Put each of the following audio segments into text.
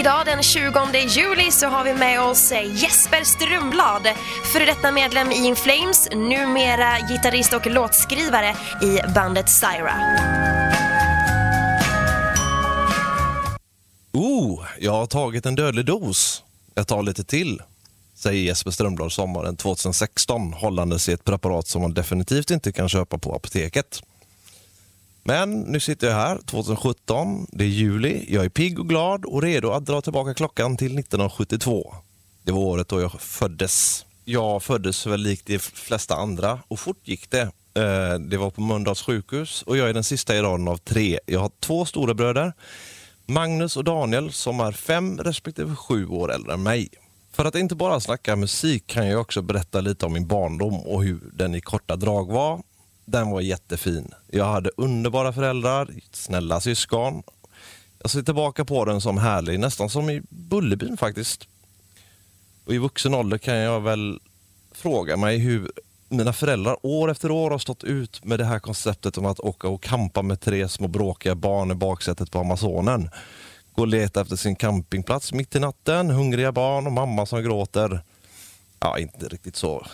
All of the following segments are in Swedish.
Idag den 20 juli så har vi med oss Jesper Strömblad, före detta medlem i In Flames, numera gitarrist och låtskrivare i bandet Syra. Oh, jag har tagit en dödlig dos. Jag tar lite till, säger Jesper Strömblad sommaren 2016 hållandes i ett preparat som man definitivt inte kan köpa på apoteket. Men nu sitter jag här 2017, det är juli, jag är pigg och glad och redo att dra tillbaka klockan till 1972. Det var året då jag föddes. Jag föddes väl likt de flesta andra och fort gick det. Eh, det var på Mölndals sjukhus och jag är den sista i raden av tre. Jag har två stora bröder, Magnus och Daniel som är fem respektive sju år äldre än mig. För att inte bara snacka musik kan jag också berätta lite om min barndom och hur den i korta drag var den var jättefin. Jag hade underbara föräldrar, snälla syskon. Jag ser tillbaka på den som härlig, nästan som i Bullerbyn faktiskt. Och I vuxen ålder kan jag väl fråga mig hur mina föräldrar år efter år har stått ut med det här konceptet om att åka och kampa med tre små bråkiga barn i baksätet på Amazonen. Gå och leta efter sin campingplats mitt i natten, hungriga barn och mamma som gråter. Ja, inte riktigt så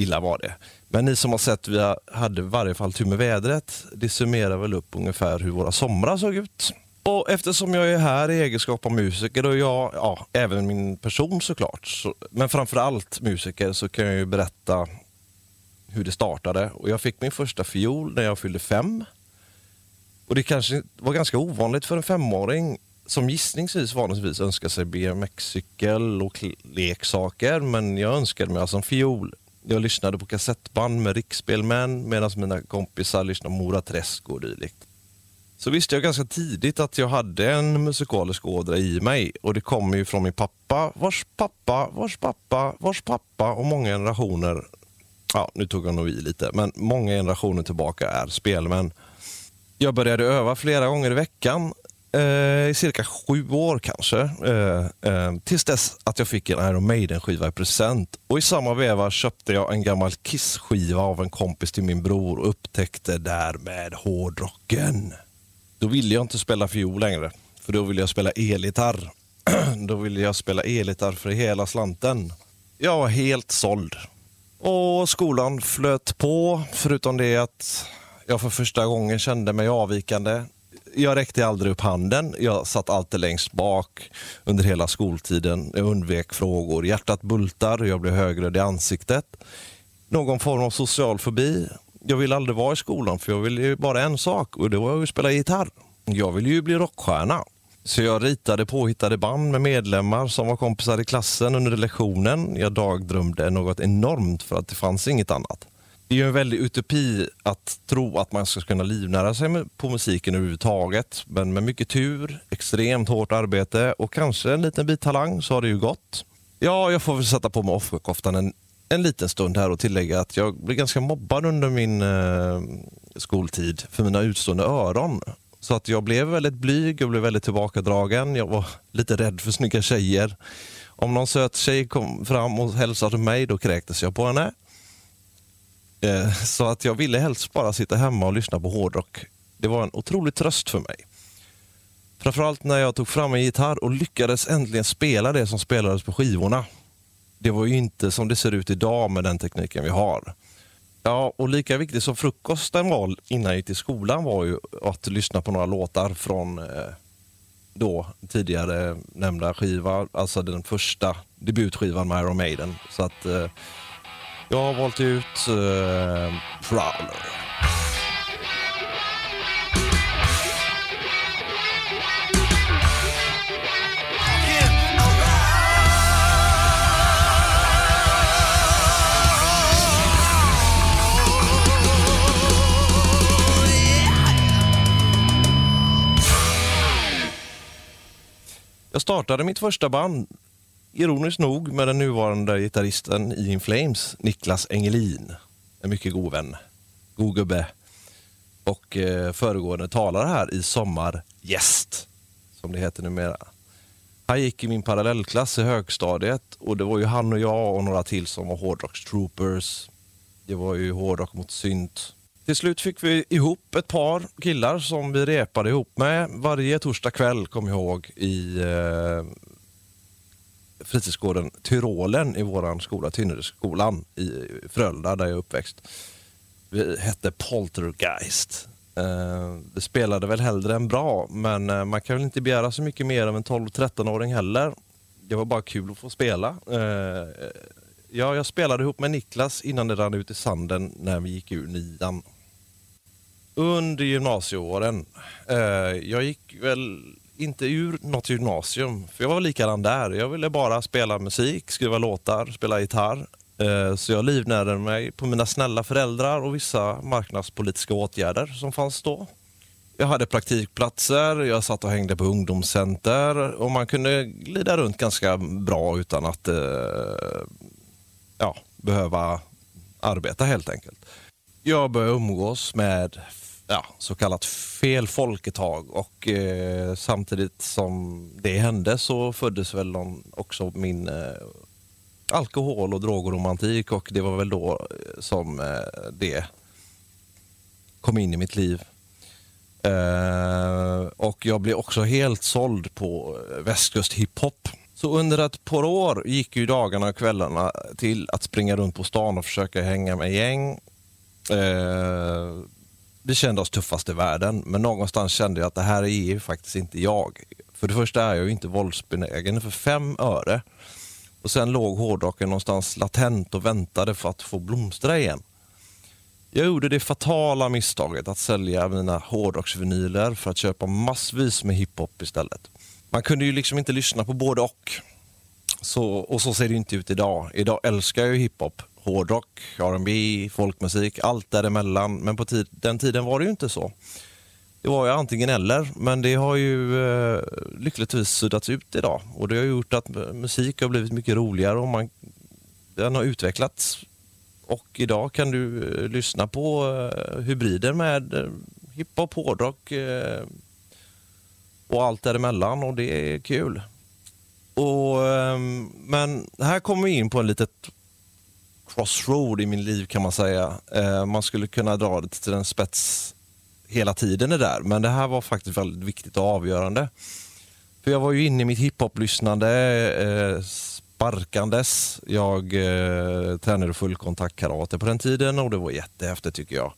illa var det. Men ni som har sett, vi hade i varje fall tur med vädret. Det summerar väl upp ungefär hur våra somrar såg ut. Och eftersom jag är här i egenskap av musiker och jag, ja, även min person såklart, så, men framförallt musiker, så kan jag ju berätta hur det startade. Och jag fick min första fiol när jag fyllde fem. Och det kanske var ganska ovanligt för en femåring som gissningsvis vanligtvis önskar sig BMX-cykel och leksaker, men jag önskade mig alltså en fiol. Jag lyssnade på kassettband med riksspelmän medan mina kompisar lyssnade på Mora Träsk och dylikt. Så visste jag ganska tidigt att jag hade en musikalisk ådra i mig och det kommer ju från min pappa, vars pappa, vars pappa, vars pappa och många generationer, ja nu tog jag nog i lite, men många generationer tillbaka är spelmän. Jag började öva flera gånger i veckan Eh, i cirka sju år kanske. Eh, eh, tills dess att jag fick en Iron Maiden-skiva i present. Och I samma veva köpte jag en gammal Kiss-skiva av en kompis till min bror och upptäckte därmed hårdrocken. Då ville jag inte spela fiol längre, för då ville jag spela elgitarr. då ville jag spela elgitarr för hela slanten. Jag var helt såld. Och skolan flöt på, förutom det att jag för första gången kände mig avvikande jag räckte aldrig upp handen. Jag satt alltid längst bak under hela skoltiden. Jag undvek frågor. Hjärtat bultar och jag blev högröd i ansiktet. Någon form av social fobi. Jag ville aldrig vara i skolan för jag ville ju bara en sak och det var att spela gitarr. Jag ville ju bli rockstjärna. Så jag ritade påhittade band med medlemmar som var kompisar i klassen under lektionen. Jag dagdrömde något enormt för att det fanns inget annat. Det är ju en väldig utopi att tro att man ska kunna livnära sig på musiken överhuvudtaget. Men med mycket tur, extremt hårt arbete och kanske en liten bit talang så har det ju gått. Ja, jag får väl sätta på mig offerkoftan en, en liten stund här och tillägga att jag blev ganska mobbad under min eh, skoltid för mina utstående öron. Så att jag blev väldigt blyg, och blev väldigt tillbakadragen. Jag var lite rädd för snygga tjejer. Om någon söt tjej kom fram och hälsade mig, då kräktes jag på henne. Eh, så att jag ville helst bara sitta hemma och lyssna på hårdrock. Det var en otrolig tröst för mig. Framförallt när jag tog fram en gitarr och lyckades äntligen spela det som spelades på skivorna. Det var ju inte som det ser ut idag med den tekniken vi har. Ja, och lika viktigt som frukosten var innan jag gick till skolan var ju att lyssna på några låtar från eh, då tidigare nämnda skiva, alltså den första debutskivan med Iron Maiden. Så att eh, jag har valt ut eh, uh, Prowler. Jag startade mitt första band ironiskt nog med den nuvarande gitarristen i In Flames, Niklas Engelin. En mycket god vän. God gubbe. Och eh, föregående talare här i Sommargäst, som det heter numera. Han gick i min parallellklass i högstadiet och det var ju han och jag och några till som var hårdrockstroopers. Det var ju hårdrock mot synt. Till slut fick vi ihop ett par killar som vi repade ihop med varje torsdag kväll, kom jag ihåg, i eh, fritidsgården Tyrolen i vår skola, Tynneredsskolan i Frölunda där jag är uppväxt. Vi hette Poltergeist. Eh, vi spelade väl hellre än bra, men eh, man kan väl inte begära så mycket mer av en 12-13-åring heller. Det var bara kul att få spela. Eh, ja, jag spelade ihop med Niklas innan det rann ut i sanden när vi gick ur nian. Under gymnasieåren, eh, jag gick väl inte ur något gymnasium, för jag var likadan där. Jag ville bara spela musik, skriva låtar, spela gitarr. Eh, så jag livnärde mig på mina snälla föräldrar och vissa marknadspolitiska åtgärder som fanns då. Jag hade praktikplatser, jag satt och hängde på ungdomscenter och man kunde glida runt ganska bra utan att eh, ja, behöva arbeta helt enkelt. Jag började umgås med ja, så kallat fel folk ett tag och eh, samtidigt som det hände så föddes väl också min eh, alkohol och drogromantik och det var väl då eh, som eh, det kom in i mitt liv. Eh, och jag blev också helt såld på eh, västkust hiphop. Så under ett par år gick ju dagarna och kvällarna till att springa runt på stan och försöka hänga med gäng. Vi kände oss tuffast i världen, men någonstans kände jag att det här är ju faktiskt inte jag. För det första är jag ju inte våldsbenägen för fem öre. Och sen låg hårdrocken någonstans latent och väntade för att få blomstra igen. Jag gjorde det fatala misstaget att sälja mina hårdrocksvinyler för att köpa massvis med hiphop istället. Man kunde ju liksom inte lyssna på både och. Så, och så ser det inte ut idag. Idag älskar jag ju hiphop, hårdrock, R&B, folkmusik, allt däremellan. Men på tid, den tiden var det ju inte så. Det var ju antingen eller, men det har ju eh, lyckligtvis suddats ut idag. Och det har gjort att musik har blivit mycket roligare och man, den har utvecklats. Och idag kan du eh, lyssna på eh, hybrider med eh, hiphop, hårdrock eh, och allt däremellan och det är kul. Och, ehm, men här kommer vi in på en litet crossroad i min liv kan man säga. Eh, man skulle kunna dra det till en spets hela tiden är där. Men det här var faktiskt väldigt viktigt och avgörande. För jag var ju inne i mitt hiphop-lyssnande eh, sparkandes. Jag eh, tränade fullkontaktkarate på den tiden och det var jättehäftigt tycker jag.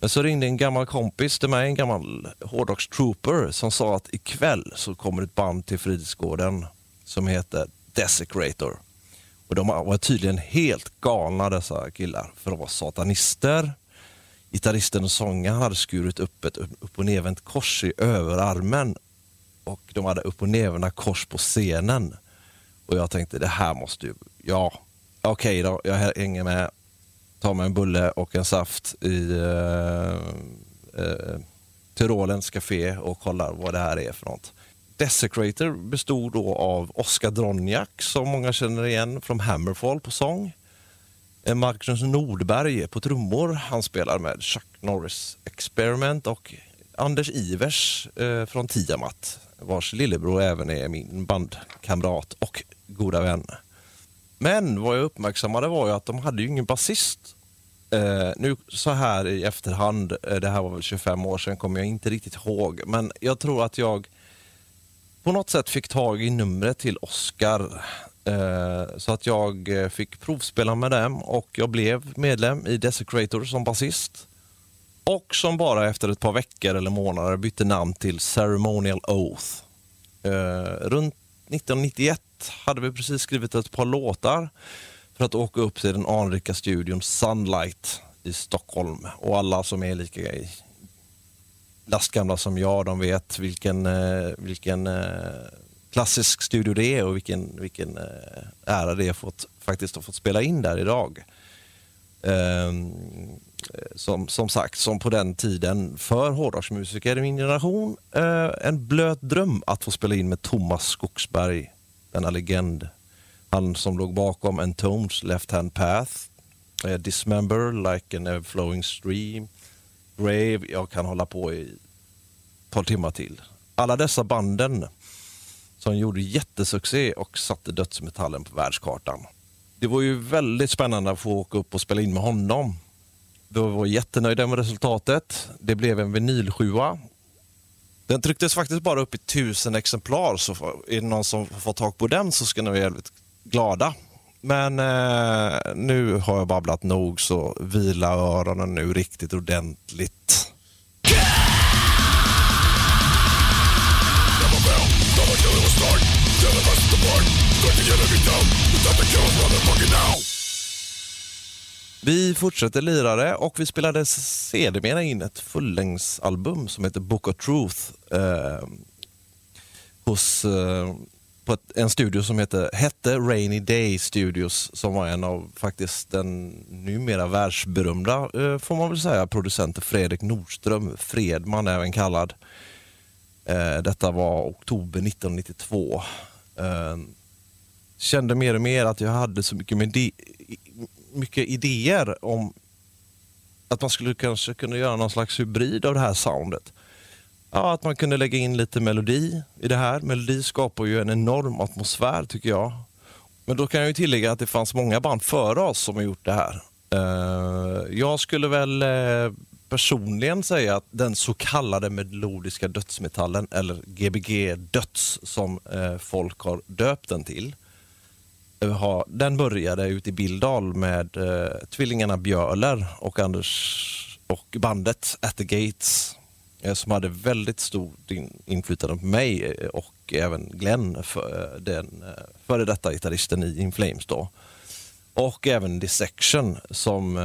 Men så ringde en gammal kompis till mig, en gammal hårdrockstrooper som sa att ikväll så kommer ett band till fritidsgården som heter Desecrator. Och de var tydligen helt galna dessa killar, för de var satanister gitarristen och sångaren hade skurit upp ett upp och nervänt kors i överarmen och de hade upp och nervända kors på scenen. Och jag tänkte, det här måste ju, ja, okej okay då, jag hänger med, tar mig en bulle och en saft i eh, eh Tyrolens café och kollar vad det här är för något. Desecrator bestod då av Oskar Dronjak som många känner igen från Hammerfall på sång. Eh, Marcus Nordberg på trummor. Han spelar med Chuck Norris Experiment och Anders Ivers eh, från Tiamat vars lillebror även är min bandkamrat och goda vän. Men vad jag uppmärksammade var ju att de hade ju ingen basist. Eh, nu så här i efterhand, eh, det här var väl 25 år sedan, kommer jag inte riktigt ihåg. Men jag tror att jag på något sätt fick tag i numret till Oscar eh, så att jag eh, fick provspela med dem och jag blev medlem i Desecrator som basist. Och som bara efter ett par veckor eller månader bytte namn till Ceremonial Oath. Eh, runt 1991 hade vi precis skrivit ett par låtar för att åka upp till den anrika studion Sunlight i Stockholm. Och alla som är lika lastgamla som jag, de vet vilken, eh, vilken eh, klassisk studio det är och vilken, vilken eh, ära det är fått, faktiskt att fått spela in där idag. Ehm, som, som sagt, som på den tiden för hårdrocksmusiker i min generation, en blöt dröm att få spela in med Thomas Skogsberg, denna legend. Han som låg bakom Entombs Left Hand Path, Dismember, Like an Everflowing Stream, Brave, jag kan hålla på i ett par timmar till. Alla dessa banden som gjorde jättesuccé och satte dödsmetallen på världskartan. Det var ju väldigt spännande att få åka upp och spela in med honom. Vi var jättenöjda med resultatet. Det blev en vinylsjua. Den trycktes faktiskt bara upp i tusen exemplar, så är det någon som får tag på den så ska ni vara jävligt glada. Men eh, nu har jag babblat nog, så vila öronen nu riktigt ordentligt. Vi fortsätter lirare och vi spelade sedermera in ett fullängdsalbum som heter Book of Truth eh, hos eh, på ett, en studio som heter, hette Rainy Day Studios som var en av faktiskt den numera världsberömda, eh, får man väl säga, producenten Fredrik Nordström, Fredman även kallad. Eh, detta var oktober 1992. Eh, kände mer och mer att jag hade så mycket, med mycket idéer om att man skulle kanske kunna göra någon slags hybrid av det här soundet. Ja, att man kunde lägga in lite melodi i det här. Melodi skapar ju en enorm atmosfär tycker jag. Men då kan jag ju tillägga att det fanns många band före oss som har gjort det här. Eh, jag skulle väl eh, personligen säga att den så kallade melodiska dödsmetallen, eller Gbg döds som eh, folk har döpt den till, den började ute i Bildal med tvillingarna Björler och Anders och bandet At the Gates Eh, som hade väldigt stort inflytande på mig eh, och även Glenn, eh, för, den före detta gitarristen i In Flames. Då. Och även Dissection som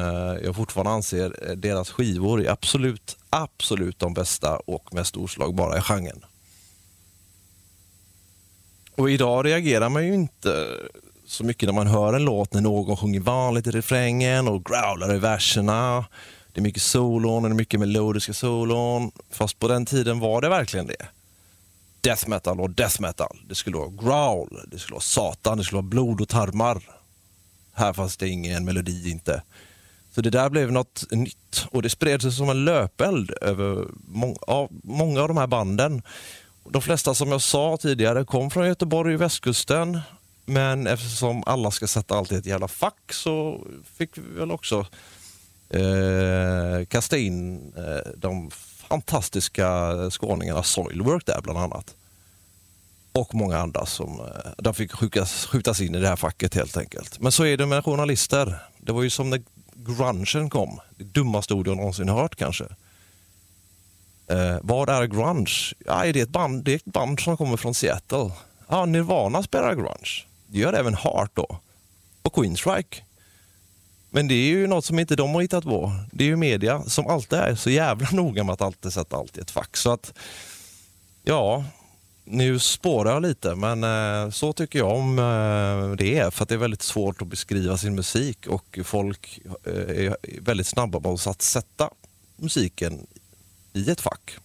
jag fortfarande anser deras skivor är absolut, absolut de bästa och mest oslagbara i genren. Och idag reagerar man ju inte så mycket när man hör en låt när någon sjunger vanligt i refrängen och growlar i verserna. Det är mycket solon, det är mycket melodiska solon. Fast på den tiden var det verkligen det. Death metal och death metal. Det skulle vara growl, det skulle vara satan, det skulle vara blod och tarmar. Här fanns det ingen melodi inte. Så det där blev något nytt och det spred sig som en löpeld över må av många av de här banden. De flesta som jag sa tidigare kom från Göteborg och västkusten. Men eftersom alla ska sätta allt i ett jävla fack så fick vi väl också eh, kasta in eh, de fantastiska skåningarna Soilwork där bland annat. Och många andra som eh, de fick skjutas, skjutas in i det här facket helt enkelt. Men så är det med journalister. Det var ju som när grungen kom. Det dummaste ord jag någonsin hört kanske. Eh, vad är grunge? Ja, är det, ett band, det är ett band som kommer från Seattle. Ja, Nirvana spelar grunge. Det gör även Heart då. Och Queenstrike. Men det är ju något som inte de har hittat på. Det är ju media som alltid är så jävla noga med att alltid sätta allt i ett fack. Så att, ja, nu spårar jag lite, men eh, så tycker jag om eh, det är. För att det är väldigt svårt att beskriva sin musik och folk eh, är väldigt snabba med att sätta musiken i ett fack.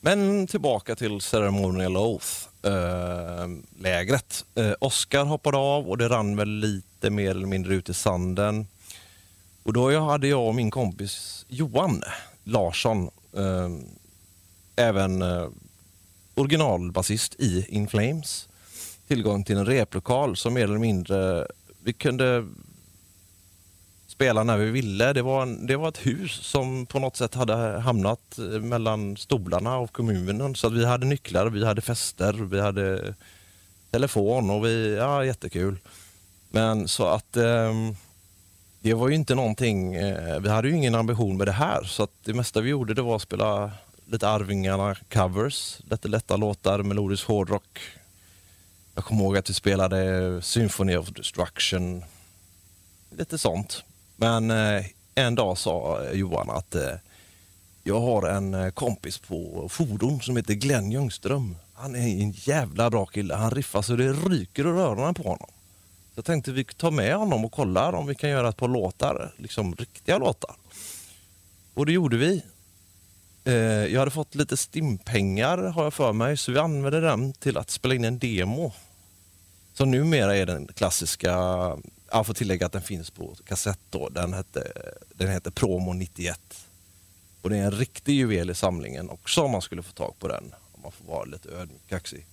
Men tillbaka till Ceremonial Oath-lägret. Oscar hoppade av och det rann väl lite mer eller mindre ut i sanden. Och då hade jag och min kompis Johan Larsson, eh, även eh, originalbasist i In Flames, tillgång till en replokal som mer eller mindre, vi kunde spela när vi ville. Det var, en, det var ett hus som på något sätt hade hamnat eh, mellan stolarna av kommunen. Så att vi hade nycklar, vi hade fester, vi hade telefon och vi, ja jättekul. Men så att eh, det var ju inte någonting, eh, vi hade ju ingen ambition med det här så att det mesta vi gjorde det var att spela lite Arvingarna covers, lite lätta låtar, melodisk hårdrock. Jag kommer ihåg att vi spelade Symphony of Destruction, lite sånt. Men eh, en dag sa Johan att eh, jag har en kompis på fordon som heter Glenn Ljungström. Han är en jävla bra kille. Han riffar så det ryker ur öronen på honom. Jag tänkte vi tar med honom och kollar om vi kan göra ett par låtar, liksom riktiga låtar. Och det gjorde vi. Eh, jag hade fått lite stimpengar har jag för mig, så vi använde den till att spela in en demo. Som numera är den klassiska, jag får tillägga att den finns på kassett då. Den, hette, den heter Promo 91. Och det är en riktig juvel i samlingen också om man skulle få tag på den. Om man får vara lite ödmjuk kaxig.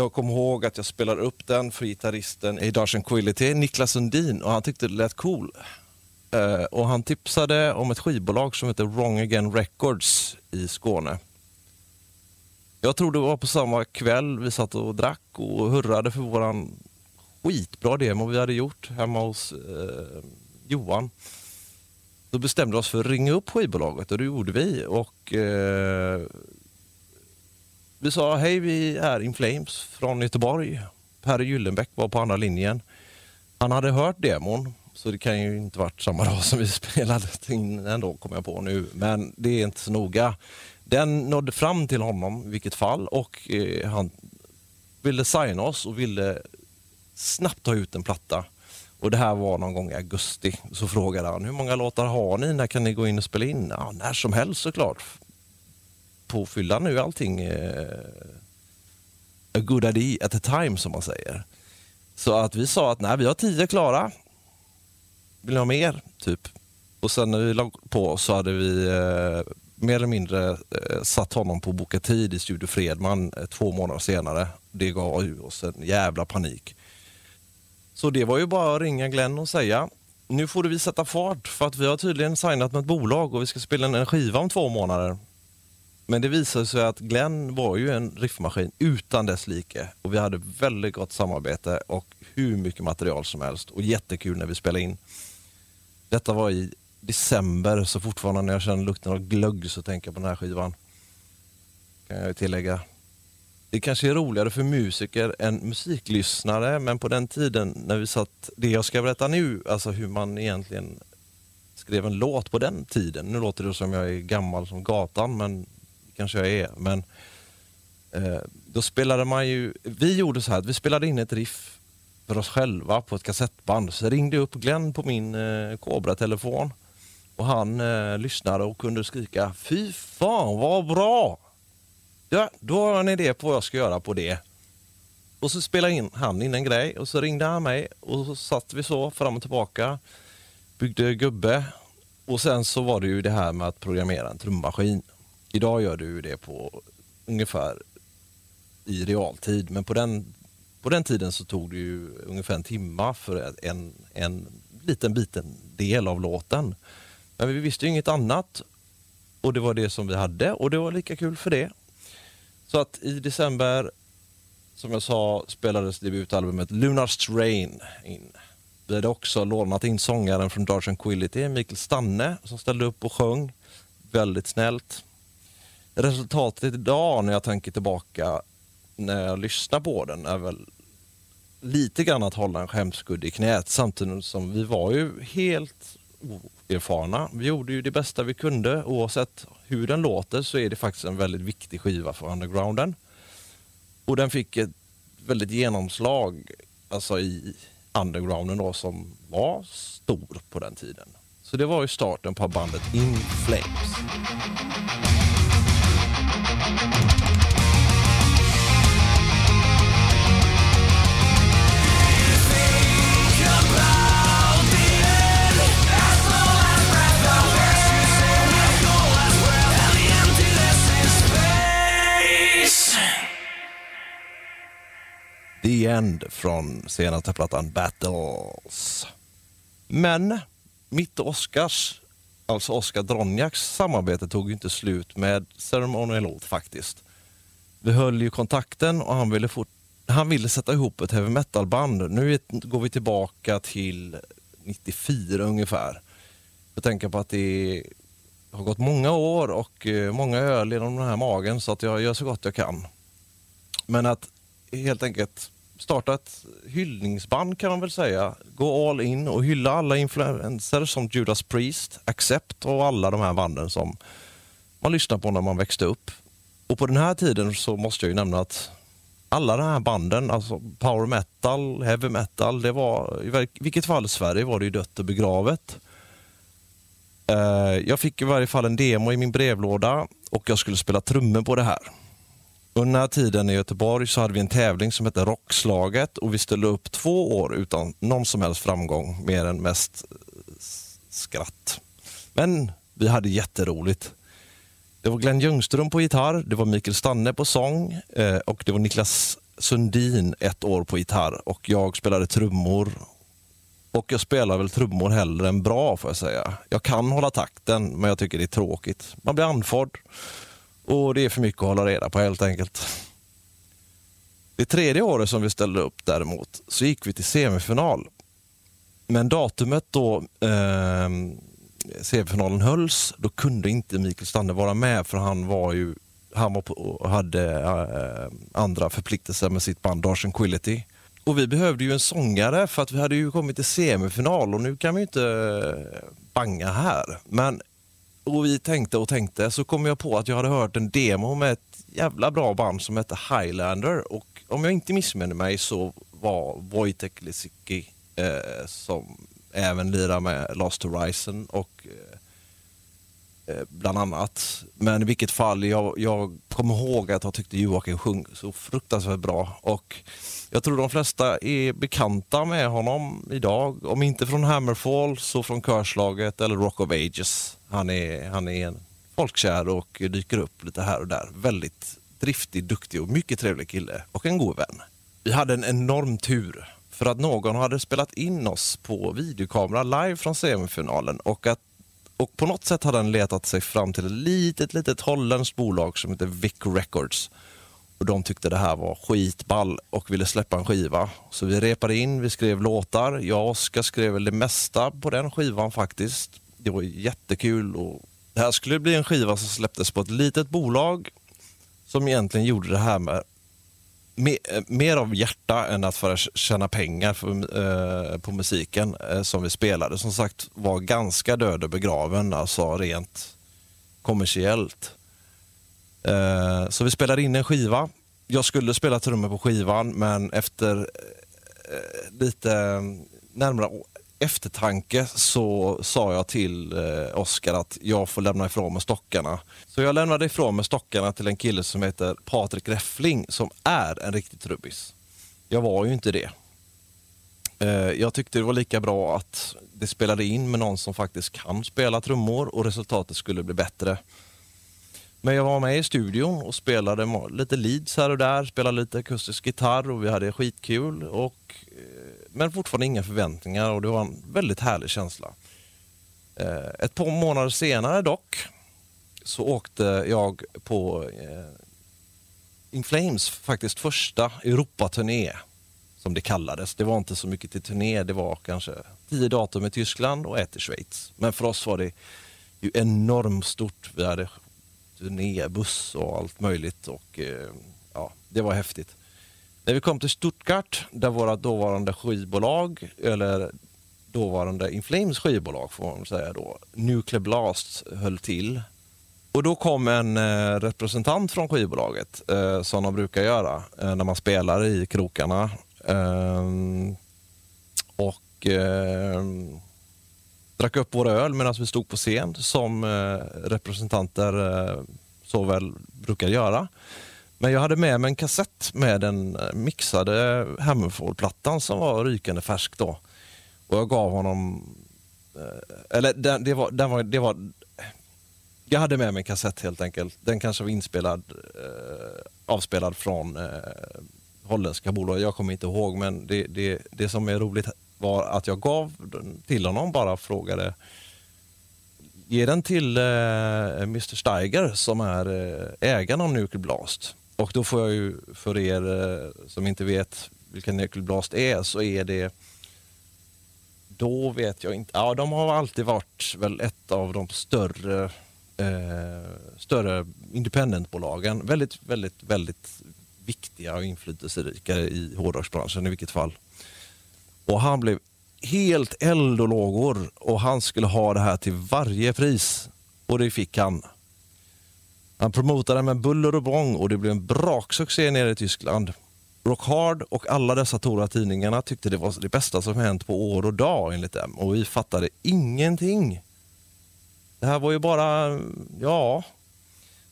Jag kommer ihåg att jag spelade upp den för gitarristen i Darsen Quillity, Niklas Sundin, och han tyckte det lät cool. Eh, och han tipsade om ett skivbolag som heter Wrong Again Records i Skåne. Jag tror det var på samma kväll vi satt och drack och hurrade för våran skitbra demo vi hade gjort hemma hos eh, Johan. Då bestämde vi oss för att ringa upp skivbolaget och det gjorde vi. Och, eh, vi sa hej, vi är In Flames från Göteborg. Per Gyllenbäck var på andra linjen. Han hade hört demon, så det kan ju inte varit samma dag som vi spelade in ändå, kommer jag på nu. Men det är inte så noga. Den nådde fram till honom i vilket fall och eh, han ville signa oss och ville snabbt ta ut en platta. Och det här var någon gång i augusti. Så frågade han, hur många låtar har ni? När kan ni gå in och spela in? Ja, när som helst såklart. Påfylla nu allting eh, a good idea at a time som man säger. Så att vi sa att nej, vi har tio klara. Vill ni ha mer? Typ. Och sen när vi låg på så hade vi eh, mer eller mindre eh, satt honom på boka tid i Studio Fredman eh, två månader senare. Det gav ju oss en jävla panik. Så det var ju bara att ringa Glenn och säga nu får du vi sätta fart för att vi har tydligen signat med ett bolag och vi ska spela en skiva om två månader. Men det visade sig att Glenn var ju en riffmaskin utan dess like och vi hade väldigt gott samarbete och hur mycket material som helst och jättekul när vi spelade in. Detta var i december så fortfarande när jag känner lukten av glögg så tänker jag på den här skivan. Kan jag tillägga. Det kanske är roligare för musiker än musiklyssnare men på den tiden när vi satt, det jag ska berätta nu, alltså hur man egentligen skrev en låt på den tiden. Nu låter det som jag är gammal som gatan men kanske jag är. Men eh, då spelade man ju, vi gjorde så här att vi spelade in ett riff för oss själva på ett kassettband. Så ringde jag upp Glenn på min eh, Cobra-telefon och han eh, lyssnade och kunde skrika Fy fan vad bra! Ja, då har jag en idé på vad jag ska göra på det. Och så spelade in, han in en grej och så ringde han mig och så satt vi så fram och tillbaka. Byggde gubbe och sen så var det ju det här med att programmera en trummaskin. Idag gör du det på ungefär i realtid men på den, på den tiden så tog det ju ungefär en timma för en, en liten biten del av låten. Men vi visste ju inget annat och det var det som vi hade och det var lika kul för det. Så att i december, som jag sa, spelades debutalbumet Lunar Strain in. Vi hade också lånat in sångaren från Dark Tranquility, Mikael Stanne, som ställde upp och sjöng. Väldigt snällt. Resultatet idag när jag tänker tillbaka, när jag lyssnar på den, är väl lite grann att hålla en skämskudde i knät samtidigt som vi var ju helt oerfarna. Vi gjorde ju det bästa vi kunde. Oavsett hur den låter så är det faktiskt en väldigt viktig skiva för undergrounden. Och den fick ett väldigt genomslag alltså i undergrounden då, som var stor på den tiden. Så det var ju starten på bandet In Flames. End från senaste plattan Battles. Men mitt och Oscars, alltså Oscar Dronjaks samarbete tog ju inte slut med Ceremonial Oath faktiskt. Vi höll ju kontakten och han ville, fort, han ville sätta ihop ett heavy metal-band. Nu går vi tillbaka till 94 ungefär. Jag tänker på att det har gått många år och eh, många öl genom den här magen så att jag gör så gott jag kan. Men att helt enkelt starta ett hyllningsband kan man väl säga. Gå all in och hylla alla influenser som Judas Priest, Accept och alla de här banden som man lyssnade på när man växte upp. Och på den här tiden så måste jag ju nämna att alla de här banden, alltså power metal, heavy metal, det var i vilket fall i Sverige var det ju dött och begravet. Eh, jag fick i varje fall en demo i min brevlåda och jag skulle spela trummor på det här. Under den här tiden i Göteborg så hade vi en tävling som hette Rockslaget och vi ställde upp två år utan någon som helst framgång, mer än mest skratt. Men vi hade jätteroligt. Det var Glenn Ljungström på gitarr, det var Mikael Stanne på sång eh, och det var Niklas Sundin ett år på gitarr och jag spelade trummor Och jag spelar väl trummor hellre än bra får jag säga. Jag kan hålla takten men jag tycker det är tråkigt. Man blir andfådd och det är för mycket att hålla reda på helt enkelt. Det tredje året som vi ställde upp däremot så gick vi till semifinal. Men datumet då eh, semifinalen hölls, då kunde inte Mikael Stanne vara med för han var ju han var på, och hade äh, andra förpliktelser med sitt band Dark Tranquility. Och vi behövde ju en sångare för att vi hade ju kommit till semifinal och nu kan vi inte eh, banga här. Men och vi tänkte och tänkte så kom jag på att jag hade hört en demo med ett jävla bra band som hette Highlander och om jag inte missminner mig så var Wojtek Lisicki eh, som även lirar med Last Horizon och eh, eh, bland annat. Men i vilket fall, jag, jag kommer ihåg att jag tyckte Joakim sjöng så fruktansvärt bra. Och jag tror de flesta är bekanta med honom idag. Om inte från Hammerfall så från Körslaget eller Rock of Ages. Han är, han är en folkkär och dyker upp lite här och där. Väldigt driftig, duktig och mycket trevlig kille och en god vän. Vi hade en enorm tur för att någon hade spelat in oss på videokamera live från semifinalen och att och på något sätt hade han letat sig fram till ett litet, litet holländskt bolag som heter Vic Records. Och de tyckte det här var skitball och ville släppa en skiva. Så vi repade in, vi skrev låtar. Jag och Oskar skrev väl det mesta på den skivan faktiskt. Det var jättekul. Och det här skulle bli en skiva som släpptes på ett litet bolag som egentligen gjorde det här med eh, mer av hjärta än att för att tjäna pengar för, eh, på musiken eh, som vi spelade. Som sagt var ganska död och begraven, alltså rent kommersiellt. Eh, så vi spelade in en skiva. Jag skulle spela trummor på skivan men efter eh, eh lite eh, närmare eftertanke så sa jag till eh, Oskar att jag får lämna ifrån mig stockarna. Så jag lämnade ifrån mig stockarna till en kille som heter Patrik Räffling som är en riktig trubbis. Jag var ju inte det. Eh, jag tyckte det var lika bra att det spelade in med någon som faktiskt kan spela trummor och resultatet skulle bli bättre. Men jag var med i studion och spelade lite leads här och där, spelade lite akustisk gitarr och vi hade skitkul. Och eh, men fortfarande inga förväntningar och det var en väldigt härlig känsla. Eh, ett par månader senare dock så åkte jag på eh, In Flames faktiskt första Europaturné som det kallades. Det var inte så mycket till turné, det var kanske tio datum i Tyskland och ett i Schweiz. Men för oss var det ju enormt stort. Vi hade turnébuss och allt möjligt och eh, ja, det var häftigt. När vi kom till Stuttgart, där våra dåvarande skivbolag, eller dåvarande Inflames skivbolag får man säga då, Nuclear Blast höll till. Och då kom en eh, representant från skivbolaget, eh, som de brukar göra när man spelar i krokarna. Ehm, och ehm, drack upp våra öl medan vi stod på scen, som eh, representanter eh, så väl brukar göra. Men jag hade med mig en kassett med den eh, mixade Hammerfall-plattan som var rykande färsk då. Och jag gav honom, eh, eller det, det, var, den var, det var, jag hade med mig en kassett helt enkelt. Den kanske var inspelad, eh, avspelad från eh, holländska bolag. Jag kommer inte ihåg men det, det, det som är roligt var att jag gav den till honom bara frågade Ge den till eh, Mr Steiger som är eh, ägaren av Nuclear Blast. Och då får jag ju, för er eh, som inte vet vilka Blast är, så är det då vet jag inte. Ja, de har alltid varit väl ett av de större, eh, större independentbolagen. Väldigt, väldigt, väldigt viktiga och inflytelserika i hårdrocksbranschen i vilket fall. Och han blev helt eld och lågor och han skulle ha det här till varje pris. Och det fick han. Han promotade med buller och bång och det blev en braksuccé nere i Tyskland. Rock Hard och alla dessa stora tidningarna tyckte det var det bästa som hänt på år och dag enligt dem och vi fattade ingenting. Det här var ju bara, ja.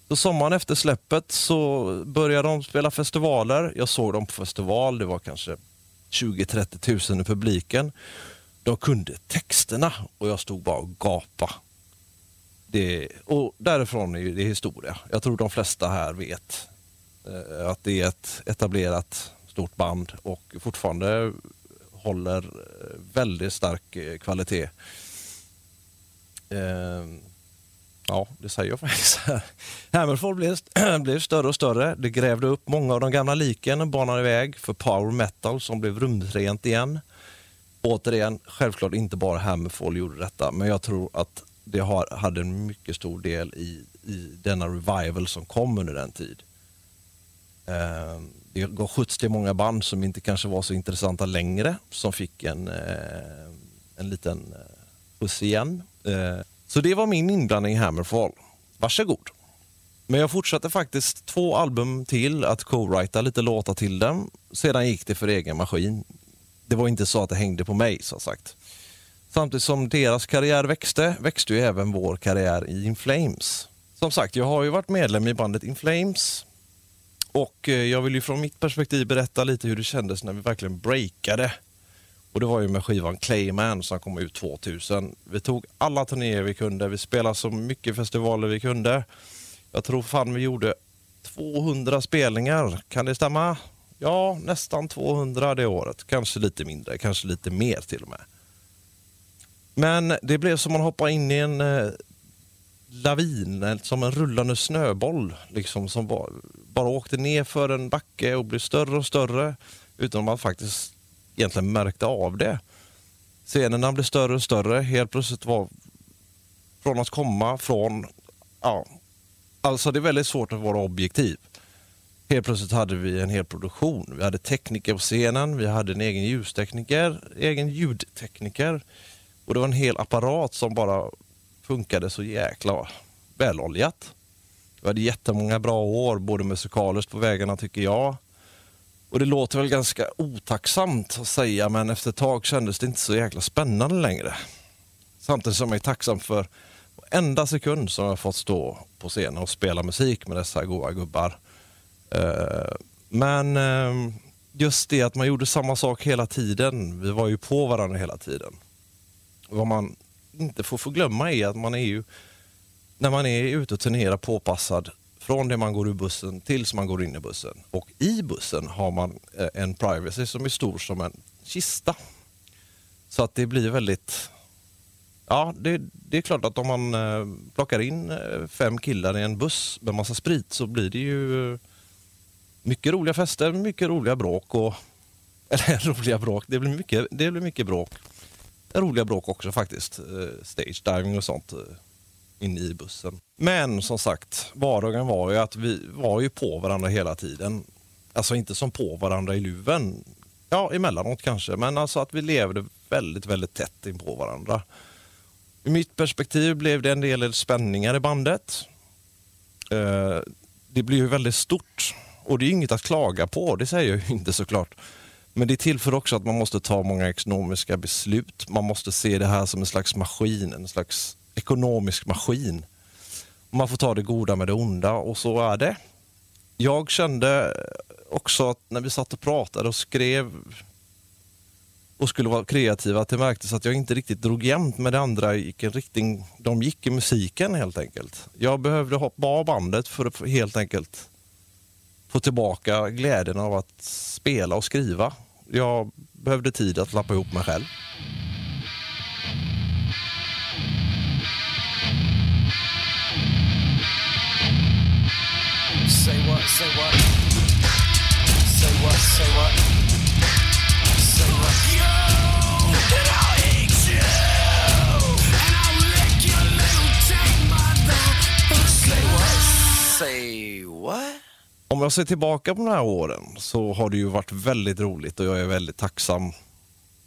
Så sommaren efter släppet så började de spela festivaler. Jag såg dem på festival, det var kanske 20-30 000 i publiken. De kunde texterna och jag stod bara och gapade det, och därifrån är det historia. Jag tror de flesta här vet eh, att det är ett etablerat stort band och fortfarande håller eh, väldigt stark eh, kvalitet. Eh, ja, det säger jag faktiskt. Hammerfall blev, blev större och större. Det grävde upp många av de gamla liken och banade iväg för power metal som blev rumsrent igen. Återigen, självklart inte bara Hammerfall gjorde detta, men jag tror att det har, hade en mycket stor del i, i denna revival som kom under den tid. Eh, det gav skjuts till många band som inte kanske var så intressanta längre, som fick en, eh, en liten eh, skjuts igen. Eh, så det var min inblandning i Hammerfall. Varsågod. Men jag fortsatte faktiskt två album till att co-writa lite låtar till dem. Sedan gick det för egen maskin. Det var inte så att det hängde på mig, som sagt. Samtidigt som deras karriär växte, växte ju även vår karriär i In Flames. Som sagt, jag har ju varit medlem i bandet In Flames och eh, jag vill ju från mitt perspektiv berätta lite hur det kändes när vi verkligen breakade. Och det var ju med skivan Clayman som kom ut 2000. Vi tog alla turnéer vi kunde, vi spelade så mycket festivaler vi kunde. Jag tror fan vi gjorde 200 spelningar, kan det stämma? Ja, nästan 200 det året. Kanske lite mindre, kanske lite mer till och med. Men det blev som att hoppa in i en eh, lavin, eh, som en rullande snöboll. Liksom, som bara, bara åkte ner för en backe och blev större och större utan att man faktiskt egentligen märkte av det. Scenerna blev större och större. Helt plötsligt var från att komma från... Ja, alltså det är väldigt svårt att vara objektiv. Helt plötsligt hade vi en hel produktion. Vi hade tekniker på scenen, vi hade en egen ljustekniker, egen ljudtekniker. Och det var en hel apparat som bara funkade så jäkla väloljat. Vi hade jättemånga bra år, både musikaliskt på vägarna tycker jag. Och det låter väl ganska otacksamt att säga, men efter ett tag kändes det inte så jäkla spännande längre. Samtidigt som jag är tacksam för varenda sekund som jag fått stå på scenen och spela musik med dessa goa gubbar. Eh, men eh, just det att man gjorde samma sak hela tiden. Vi var ju på varandra hela tiden. Vad man inte får förglömma är att man är ju, när man är ute och turnerar påpassad från det man går ur bussen tills man går in i bussen. Och i bussen har man eh, en privacy som är stor som en kista. Så att det blir väldigt... Ja, det, det är klart att om man eh, plockar in eh, fem killar i en buss med massa sprit så blir det ju mycket roliga fester, mycket roliga bråk. Och, eller roliga bråk, det blir mycket, det blir mycket bråk. Roliga bråk också faktiskt. Stage diving och sånt in i bussen. Men som sagt, vardagen var ju att vi var ju på varandra hela tiden. Alltså inte som på varandra i luven. Ja, emellanåt kanske, men alltså att vi levde väldigt, väldigt tätt in på varandra. I mitt perspektiv blev det en del spänningar i bandet. Eh, det blev ju väldigt stort och det är inget att klaga på, det säger jag ju inte såklart. Men det tillför också att man måste ta många ekonomiska beslut. Man måste se det här som en slags maskin, en slags ekonomisk maskin. Man får ta det goda med det onda och så är det. Jag kände också att när vi satt och pratade och skrev och skulle vara kreativa, att det märktes att jag inte riktigt drog jämnt med det andra. i vilken riktning, de gick i musiken helt enkelt. Jag behövde hoppa av bandet för att helt enkelt få tillbaka glädjen av att spela och skriva. Jag behövde tid att lappa ihop mig själv. Say what, say what. Say what, say what. Say what. You, and I'll eat you. And I'll lick your little tank mother. Say what, say what. Om jag ser tillbaka på de här åren så har det ju varit väldigt roligt och jag är väldigt tacksam.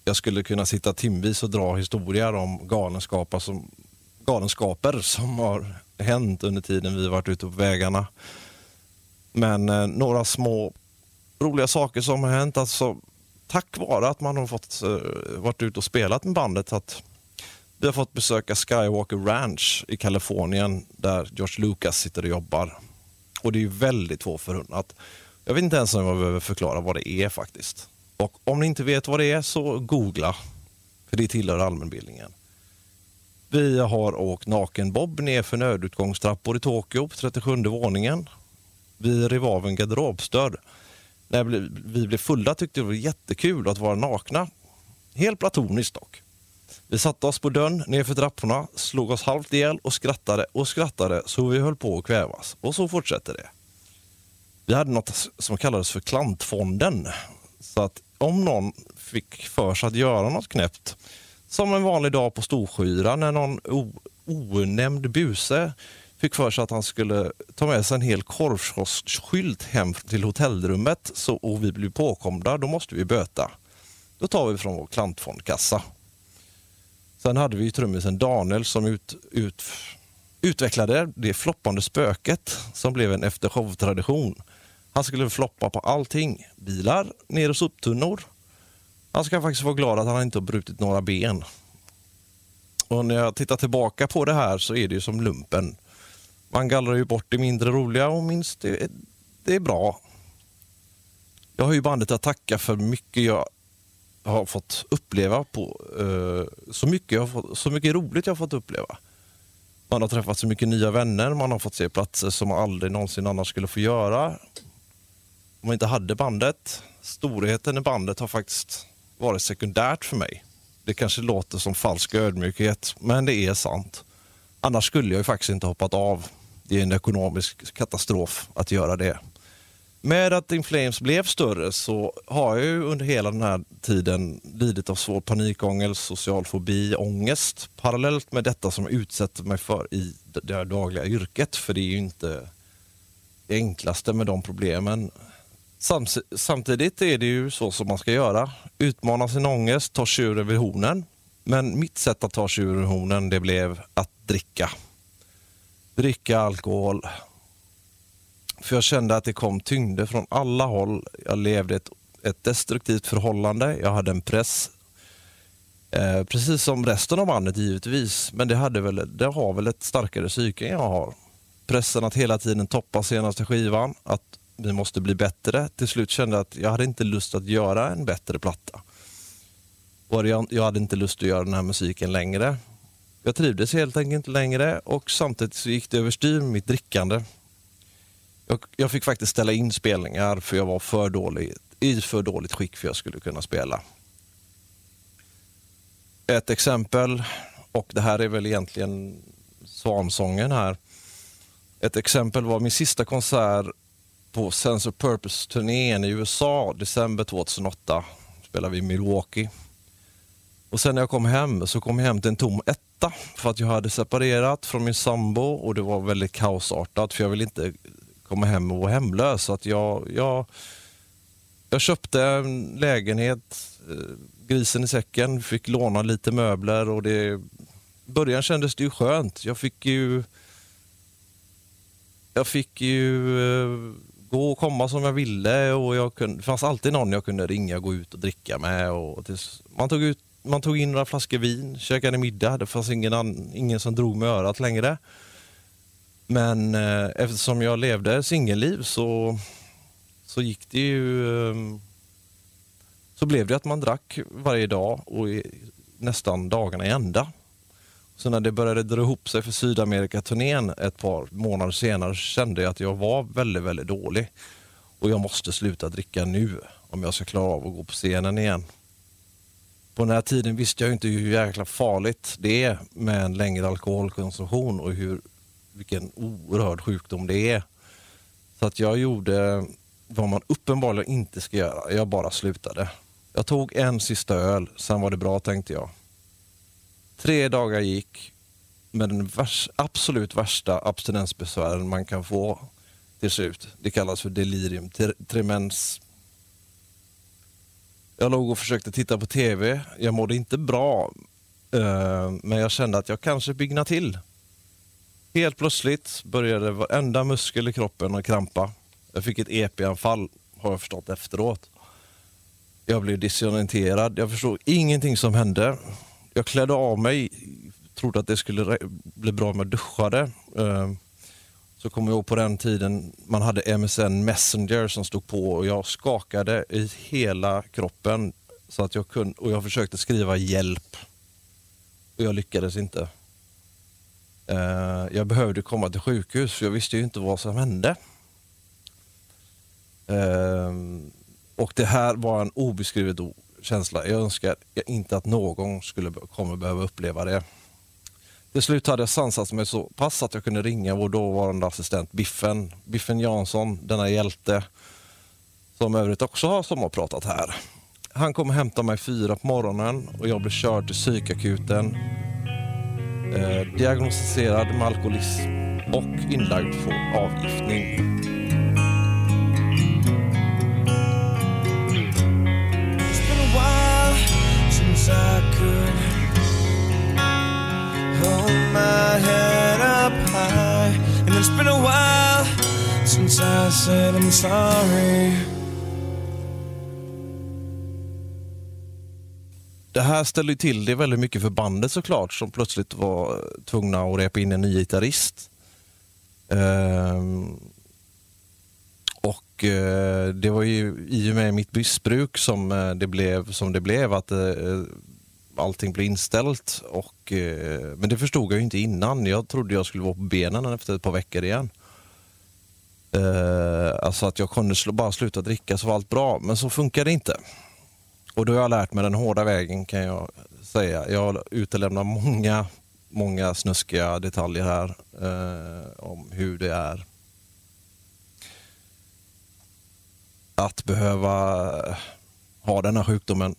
Jag skulle kunna sitta timvis och dra historier om galenskaper som, galenskaper som har hänt under tiden vi varit ute på vägarna. Men eh, några små roliga saker som har hänt. Alltså, tack vare att man har fått eh, varit ute och spelat med bandet. Att vi har fått besöka Skywalker Ranch i Kalifornien där George Lucas sitter och jobbar. Och det är väldigt få förunnat. Jag vet inte ens om jag behöver förklara vad det är faktiskt. Och om ni inte vet vad det är så googla. För det tillhör allmänbildningen. Vi har åkt naken-bob ner för nödutgångstrappor i Tokyo på 37 våningen. Vi rev av en garderobsdörr. När vi blev fulla tyckte vi det var jättekul att vara nakna. Helt platoniskt dock. Vi satte oss på dörren nerför trapporna, slog oss halvt ihjäl och skrattade och skrattade så vi höll på att kvävas. Och så fortsätter det. Vi hade något som kallades för klantfonden. Så att om någon fick för sig att göra något knäppt, som en vanlig dag på Storskyra när någon onämnd buse fick för sig att han skulle ta med sig en hel korvkioskskylt hem till hotellrummet så, och vi blir påkomna, då måste vi böta. Då tar vi från vår klantfondkassa. Sen hade vi trummisen Daniel som ut, ut, utvecklade det floppande spöket som blev en eftershow-tradition. Han skulle floppa på allting. Bilar, ner och soptunnor. Han ska faktiskt vara glad att han inte har brutit några ben. Och när jag tittar tillbaka på det här så är det ju som lumpen. Man gallrar ju bort det mindre roliga och minst det, det är bra. Jag har ju bandet att tacka för mycket jag har fått uppleva. på uh, så, mycket jag fått, så mycket roligt jag har fått uppleva. Man har träffat så mycket nya vänner, man har fått se platser som man aldrig någonsin annars skulle få göra. Om man inte hade bandet. Storheten i bandet har faktiskt varit sekundärt för mig. Det kanske låter som falsk ödmjukhet, men det är sant. Annars skulle jag ju faktiskt inte hoppat av. Det är en ekonomisk katastrof att göra det. Med att Inflames blev större så har jag ju under hela den här tiden lidit av svår panikångest, social fobi, ångest parallellt med detta som jag utsätter mig för i det dagliga yrket. För det är ju inte det enklaste med de problemen. Samtidigt är det ju så som man ska göra. Utmana sin ångest, ta sig vid hornen. Men mitt sätt att ta sig ur hornen det blev att dricka. Dricka alkohol, för jag kände att det kom tyngder från alla håll. Jag levde ett, ett destruktivt förhållande. Jag hade en press. Eh, precis som resten av mannet givetvis. Men det, hade väl, det har väl ett starkare psyke än jag har. Pressen att hela tiden toppa senaste skivan. Att vi måste bli bättre. Till slut kände jag att jag hade inte lust att göra en bättre platta. Och jag, jag hade inte lust att göra den här musiken längre. Jag trivdes helt enkelt inte längre och samtidigt så gick det överstyr med mitt drickande. Jag, jag, fick faktiskt ställa in spelningar för jag var för dålig, i för dåligt skick för att jag skulle kunna spela. Ett exempel, och det här är väl egentligen svansången här. Ett exempel var min sista konsert på Sense of Purpose-turnén i USA, december 2008. Spelade vi i Milwaukee. Och sen när jag kom hem så kom jag hem till en tom etta för att jag hade separerat från min sambo och det var väldigt kaosartat för jag ville inte komma hem och vara hemlös. Så att jag, jag, jag köpte en lägenhet, eh, grisen i säcken, fick låna lite möbler och det, i början kändes det ju skönt. Jag fick ju jag fick ju eh, gå och komma som jag ville och jag kunde, det fanns alltid någon jag kunde ringa och gå ut och dricka med. Och tills, man, tog ut, man tog in några flaskor vin, käkade middag. Det fanns ingen, ingen som drog med örat längre. Men eh, eftersom jag levde singelliv så, så gick det ju... Eh, så blev det att man drack varje dag och i, nästan dagarna i ända. Så när det började dra ihop sig för Sydamerika-turnén ett par månader senare kände jag att jag var väldigt, väldigt dålig. Och jag måste sluta dricka nu om jag ska klara av att gå på scenen igen. På den här tiden visste jag inte hur jäkla farligt det är med en längre alkoholkonsumtion och hur vilken oerhörd sjukdom det är. Så att jag gjorde vad man uppenbarligen inte ska göra. Jag bara slutade. Jag tog en sista öl, sen var det bra tänkte jag. Tre dagar gick med den vars, absolut värsta abstinensbesvären man kan få till slut. Det kallas för delirium tremens. Jag låg och försökte titta på TV. Jag mådde inte bra, eh, men jag kände att jag kanske byggna till. Helt plötsligt började varenda muskel i kroppen att krampa. Jag fick ett EP-anfall, har jag förstått efteråt. Jag blev disorienterad. Jag förstod ingenting som hände. Jag klädde av mig, trodde att det skulle bli bra med duschade. Eh, så kommer jag ihåg på den tiden man hade MSN Messenger som stod på och jag skakade i hela kroppen. Så att jag kunde, och jag försökte skriva hjälp. Och jag lyckades inte. Eh, jag behövde komma till sjukhus för jag visste ju inte vad som hände. Eh, och det här var en obeskrivet känsla. Jag önskar inte att någon skulle kommer behöva uppleva det. Till slut hade jag sansat mig så pass att jag kunde ringa vår dåvarande assistent Biffen, Biffen Jansson, denna hjälte som övrigt också har sommarpratat här. Han kom och hämtade mig fyra på morgonen och jag blev körd till psykakuten. Eh, diagnostiserad med alkoholism och inlagd för avgiftning. My head up high. And it's been a while since I said I'm sorry. Det här ställde ju till det väldigt mycket för bandet såklart som plötsligt var tvungna att repa in en ny gitarrist. Ehm, och eh, det var ju i och med mitt missbruk som eh, det blev som det blev att eh, allting blev inställt. Och, eh, men det förstod jag ju inte innan. Jag trodde jag skulle vara på benen efter ett par veckor igen. Eh, alltså att jag kunde sl- bara sluta dricka så var allt bra, men så funkar det inte. Och då har jag lärt mig den hårda vägen kan jag säga. Jag utelämnar många, många snuskiga detaljer här eh, om hur det är att behöva ha den här sjukdomen.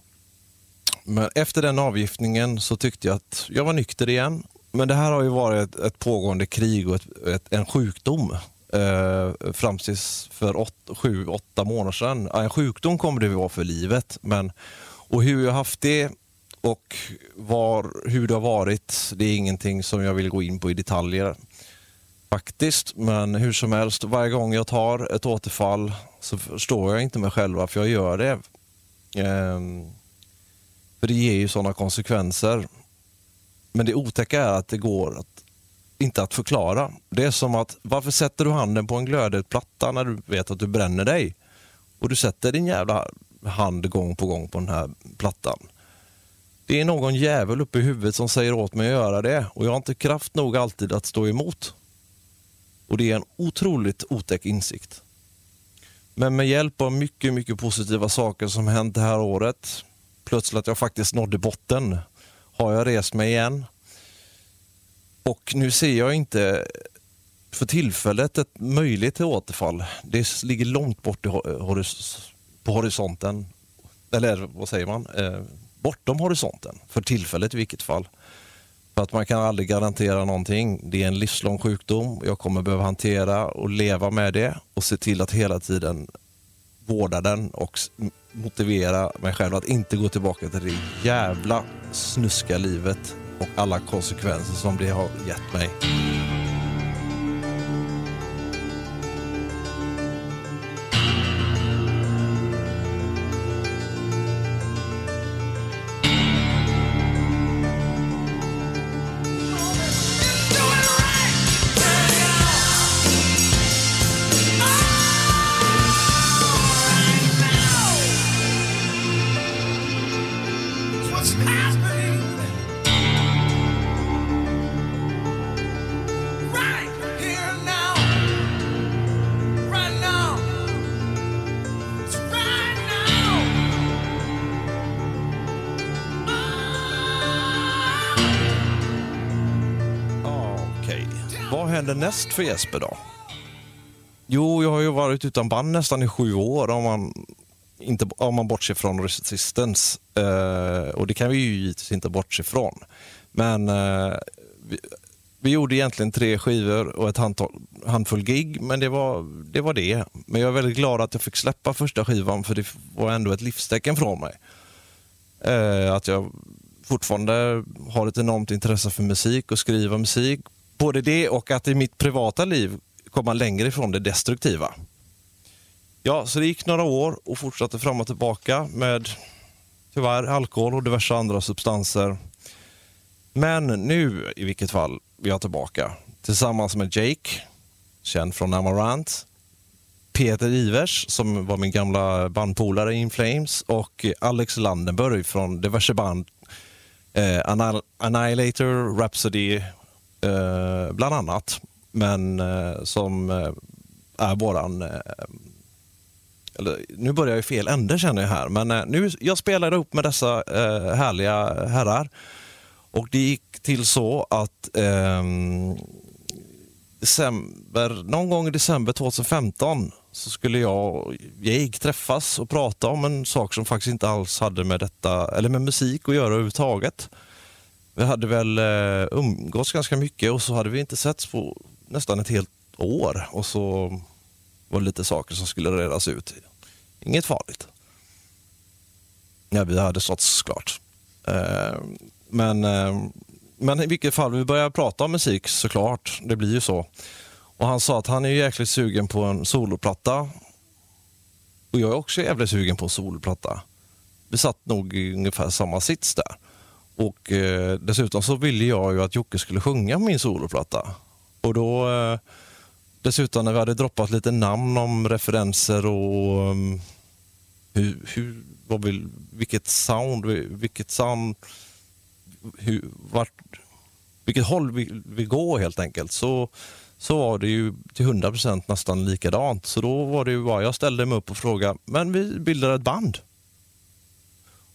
Men efter den avgiftningen så tyckte jag att jag var nykter igen. Men det här har ju varit ett, ett pågående krig och ett, ett, en sjukdom eh, fram tills för åt, sju, åtta månader sedan. Ja, En sjukdom kommer det vara för livet. Men, och hur jag haft det och var, hur det har varit, det är ingenting som jag vill gå in på i detaljer faktiskt. Men hur som helst, varje gång jag tar ett återfall så förstår jag inte mig själv varför jag gör det. Ehm, för det ger ju sådana konsekvenser. Men det otäcka är att det går att, inte att förklara. Det är som att, varför sätter du handen på en glödhet platta när du vet att du bränner dig? Och du sätter din jävla hand gång på gång på den här plattan. Det är någon jävel uppe i huvudet som säger åt mig att göra det och jag har inte kraft nog alltid att stå emot. Och det är en otroligt otäck insikt. Men med hjälp av mycket, mycket positiva saker som hänt det här året, plötsligt att jag faktiskt nådde botten, har jag rest mig igen. Och nu ser jag inte för tillfället ett möjligt till återfall. Det ligger långt bort på horisonten. Eller vad säger man? Eh, bortom horisonten. För tillfället i vilket fall. För att man kan aldrig garantera någonting. Det är en livslång sjukdom. Jag kommer behöva hantera och leva med det och se till att hela tiden vårda den och motivera mig själv att inte gå tillbaka till det jävla snuska livet och alla konsekvenser som det har gett mig. För Jesper då? Jo, jag har ju varit utan band nästan i sju år om man, inte, om man bortser från Resistance. Eh, och det kan vi ju givetvis inte bortse från. Men eh, vi, vi gjorde egentligen tre skivor och ett handtal, handfull gig, men det var, det var det. Men jag är väldigt glad att jag fick släppa första skivan för det var ändå ett livstecken från mig. Eh, att jag fortfarande har ett enormt intresse för musik och skriva musik. Både det och att i mitt privata liv komma längre ifrån det destruktiva. Ja, så det gick några år och fortsatte fram och tillbaka med tyvärr alkohol och diverse andra substanser. Men nu i vilket fall är jag tillbaka tillsammans med Jake, känd från Amarant, Peter Ivers som var min gamla bandpolare i In Flames och Alex Landenberg från diverse band. Eh, Annihilator, Rhapsody eh, bland annat. Men eh, som eh, är våran eh, eller nu börjar jag i fel ände känner jag här, men eh, nu, jag spelade upp med dessa eh, härliga herrar och det gick till så att ehm, december, någon gång i december 2015 så skulle jag och Jake träffas och prata om en sak som faktiskt inte alls hade med detta, eller med musik att göra överhuvudtaget. Vi hade väl eh, umgåtts ganska mycket och så hade vi inte setts på nästan ett helt år och så var det lite saker som skulle redas ut. Inget farligt. Ja, vi hade stått såklart. Eh, men, eh, men i vilket fall, vi började prata om musik såklart. Det blir ju så. Och Han sa att han är jäkligt sugen på en soloplatta. Och jag är också jävligt sugen på en soloplatta. Vi satt nog i ungefär samma sits där. Och eh, Dessutom så ville jag ju att Jocke skulle sjunga min soloplatta. Och då eh, Dessutom när vi hade droppat lite namn om referenser och um, hur, hur, vad vill, vilket sound, vilket sound, hur, vart, vilket håll vi vi går helt enkelt. Så, så var det ju till 100% nästan likadant. Så då var det ju bara, jag ställde mig upp och frågade, men vi bildar ett band.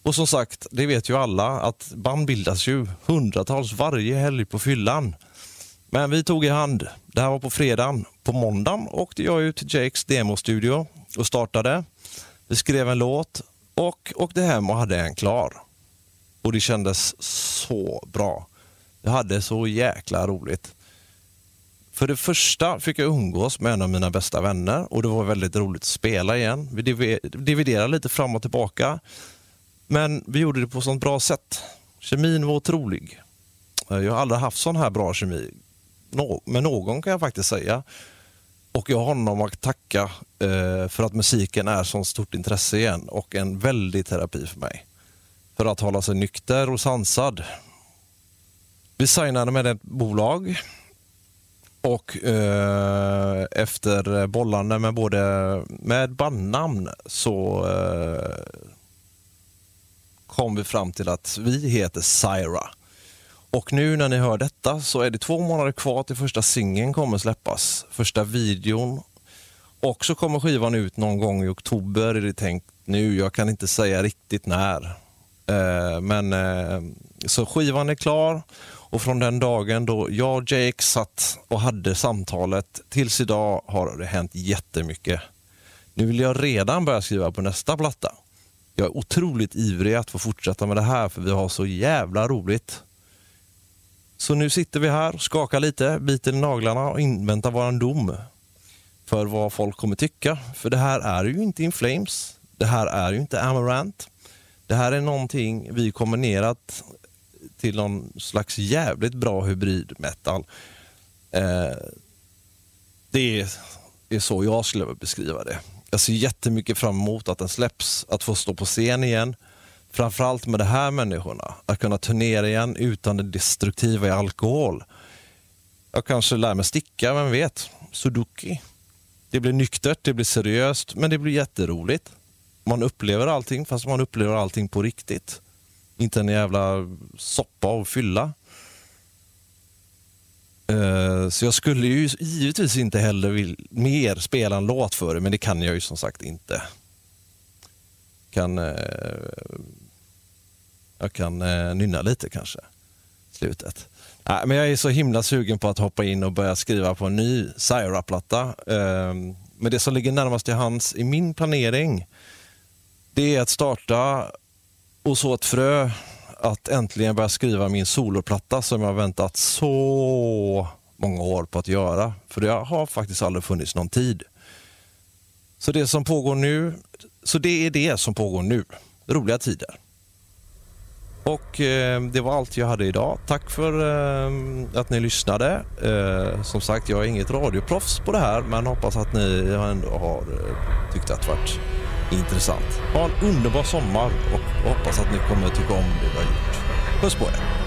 Och som sagt, det vet ju alla att band bildas ju hundratals varje helg på fyllan. Men vi tog i hand. Det här var på fredagen. På måndagen åkte jag ut till Jakes demostudio och startade. Vi skrev en låt och åkte hem och hade en klar. Och det kändes så bra. Jag hade så jäkla roligt. För det första fick jag umgås med en av mina bästa vänner och det var väldigt roligt att spela igen. Vi dividerade lite fram och tillbaka. Men vi gjorde det på ett sånt bra sätt. Kemin var otrolig. Eh, jag har aldrig haft sån här bra kemi med någon kan jag faktiskt säga. Och jag har honom att tacka eh, för att musiken är så stort intresse igen och en väldig terapi för mig. För att hålla sig nykter och sansad. Vi signade med ett bolag och eh, efter bollande med både med bandnamn så eh, kom vi fram till att vi heter Syra. Och nu när ni hör detta så är det två månader kvar till första singeln kommer släppas. Första videon. Och så kommer skivan ut någon gång i oktober är det tänkt nu. Jag kan inte säga riktigt när. Eh, men eh, Så skivan är klar och från den dagen då jag och Jake satt och hade samtalet tills idag har det hänt jättemycket. Nu vill jag redan börja skriva på nästa platta. Jag är otroligt ivrig att få fortsätta med det här för vi har så jävla roligt. Så nu sitter vi här, skakar lite, biter i naglarna och inväntar våran dom för vad folk kommer tycka. För det här är ju inte In Flames. Det här är ju inte Amarant. Det här är någonting vi kombinerat till någon slags jävligt bra hybrid metal. Eh, det är, är så jag skulle beskriva det. Jag ser jättemycket fram emot att den släpps, att få stå på scen igen framförallt med de här människorna, att kunna turnera igen utan det destruktiva i alkohol. Jag kanske lär mig sticka, vem vet? Sudoku. Det blir nyktert, det blir seriöst, men det blir jätteroligt. Man upplever allting fast man upplever allting på riktigt. Inte en jävla soppa och fylla. Eh, så jag skulle ju givetvis inte heller vill mer spela en låt för det, men det kan jag ju som sagt inte. Kan eh, jag kan eh, nynna lite kanske. Slutet. Men jag är så himla sugen på att hoppa in och börja skriva på en ny Syra-platta. Ehm, men det som ligger närmast till hands i min planering det är att starta och så ett frö att äntligen börja skriva min soloplatta som jag har väntat så många år på att göra. För det har faktiskt aldrig funnits någon tid. Så det som pågår nu, så det är det som pågår nu. Roliga tider. Och eh, det var allt jag hade idag. Tack för eh, att ni lyssnade. Eh, som sagt, jag är inget radioproffs på det här men hoppas att ni ändå har eh, tyckt att det varit intressant. Ha en underbar sommar och hoppas att ni kommer tycka om det vi har gjort. Puss på er!